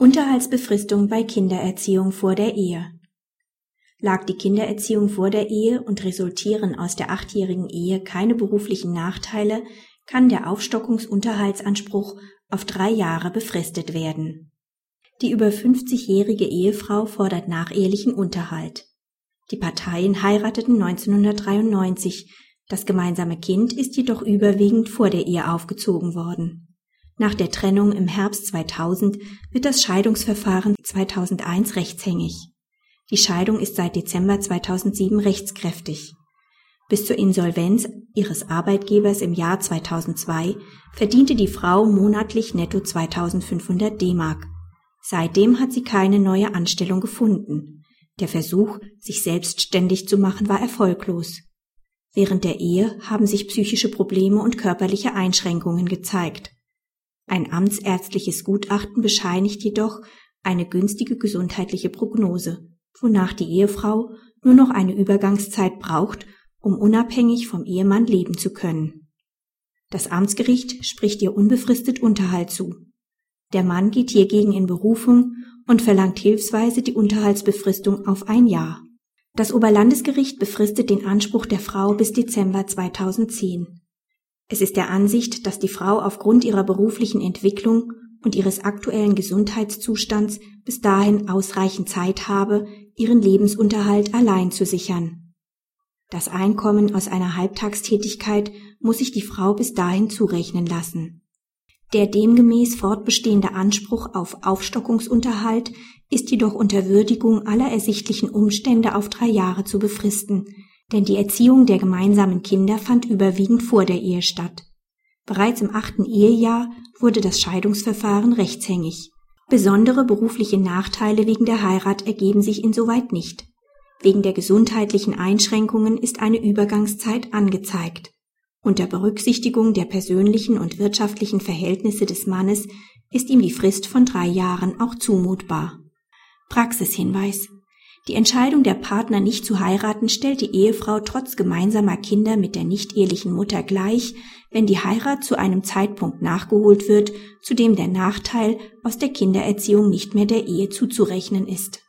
Unterhaltsbefristung bei Kindererziehung vor der Ehe. Lag die Kindererziehung vor der Ehe und resultieren aus der achtjährigen Ehe keine beruflichen Nachteile, kann der Aufstockungsunterhaltsanspruch auf drei Jahre befristet werden. Die über 50-jährige Ehefrau fordert nachehelichen Unterhalt. Die Parteien heirateten 1993, das gemeinsame Kind ist jedoch überwiegend vor der Ehe aufgezogen worden. Nach der Trennung im Herbst 2000 wird das Scheidungsverfahren 2001 rechtshängig. Die Scheidung ist seit Dezember 2007 rechtskräftig. Bis zur Insolvenz ihres Arbeitgebers im Jahr 2002 verdiente die Frau monatlich netto 2500 D-Mark. Seitdem hat sie keine neue Anstellung gefunden. Der Versuch, sich selbstständig zu machen, war erfolglos. Während der Ehe haben sich psychische Probleme und körperliche Einschränkungen gezeigt. Ein amtsärztliches Gutachten bescheinigt jedoch eine günstige gesundheitliche Prognose, wonach die Ehefrau nur noch eine Übergangszeit braucht, um unabhängig vom Ehemann leben zu können. Das Amtsgericht spricht ihr unbefristet Unterhalt zu. Der Mann geht hiergegen in Berufung und verlangt hilfsweise die Unterhaltsbefristung auf ein Jahr. Das Oberlandesgericht befristet den Anspruch der Frau bis Dezember 2010. Es ist der Ansicht, dass die Frau aufgrund ihrer beruflichen Entwicklung und ihres aktuellen Gesundheitszustands bis dahin ausreichend Zeit habe, ihren Lebensunterhalt allein zu sichern. Das Einkommen aus einer Halbtagstätigkeit muss sich die Frau bis dahin zurechnen lassen. Der demgemäß fortbestehende Anspruch auf Aufstockungsunterhalt ist jedoch unter Würdigung aller ersichtlichen Umstände auf drei Jahre zu befristen, denn die Erziehung der gemeinsamen Kinder fand überwiegend vor der Ehe statt. Bereits im achten Ehejahr wurde das Scheidungsverfahren rechtshängig. Besondere berufliche Nachteile wegen der Heirat ergeben sich insoweit nicht. Wegen der gesundheitlichen Einschränkungen ist eine Übergangszeit angezeigt. Unter Berücksichtigung der persönlichen und wirtschaftlichen Verhältnisse des Mannes ist ihm die Frist von drei Jahren auch zumutbar. Praxishinweis die Entscheidung der Partner nicht zu heiraten stellt die Ehefrau trotz gemeinsamer Kinder mit der nicht-ehelichen Mutter gleich, wenn die Heirat zu einem Zeitpunkt nachgeholt wird, zu dem der Nachteil aus der Kindererziehung nicht mehr der Ehe zuzurechnen ist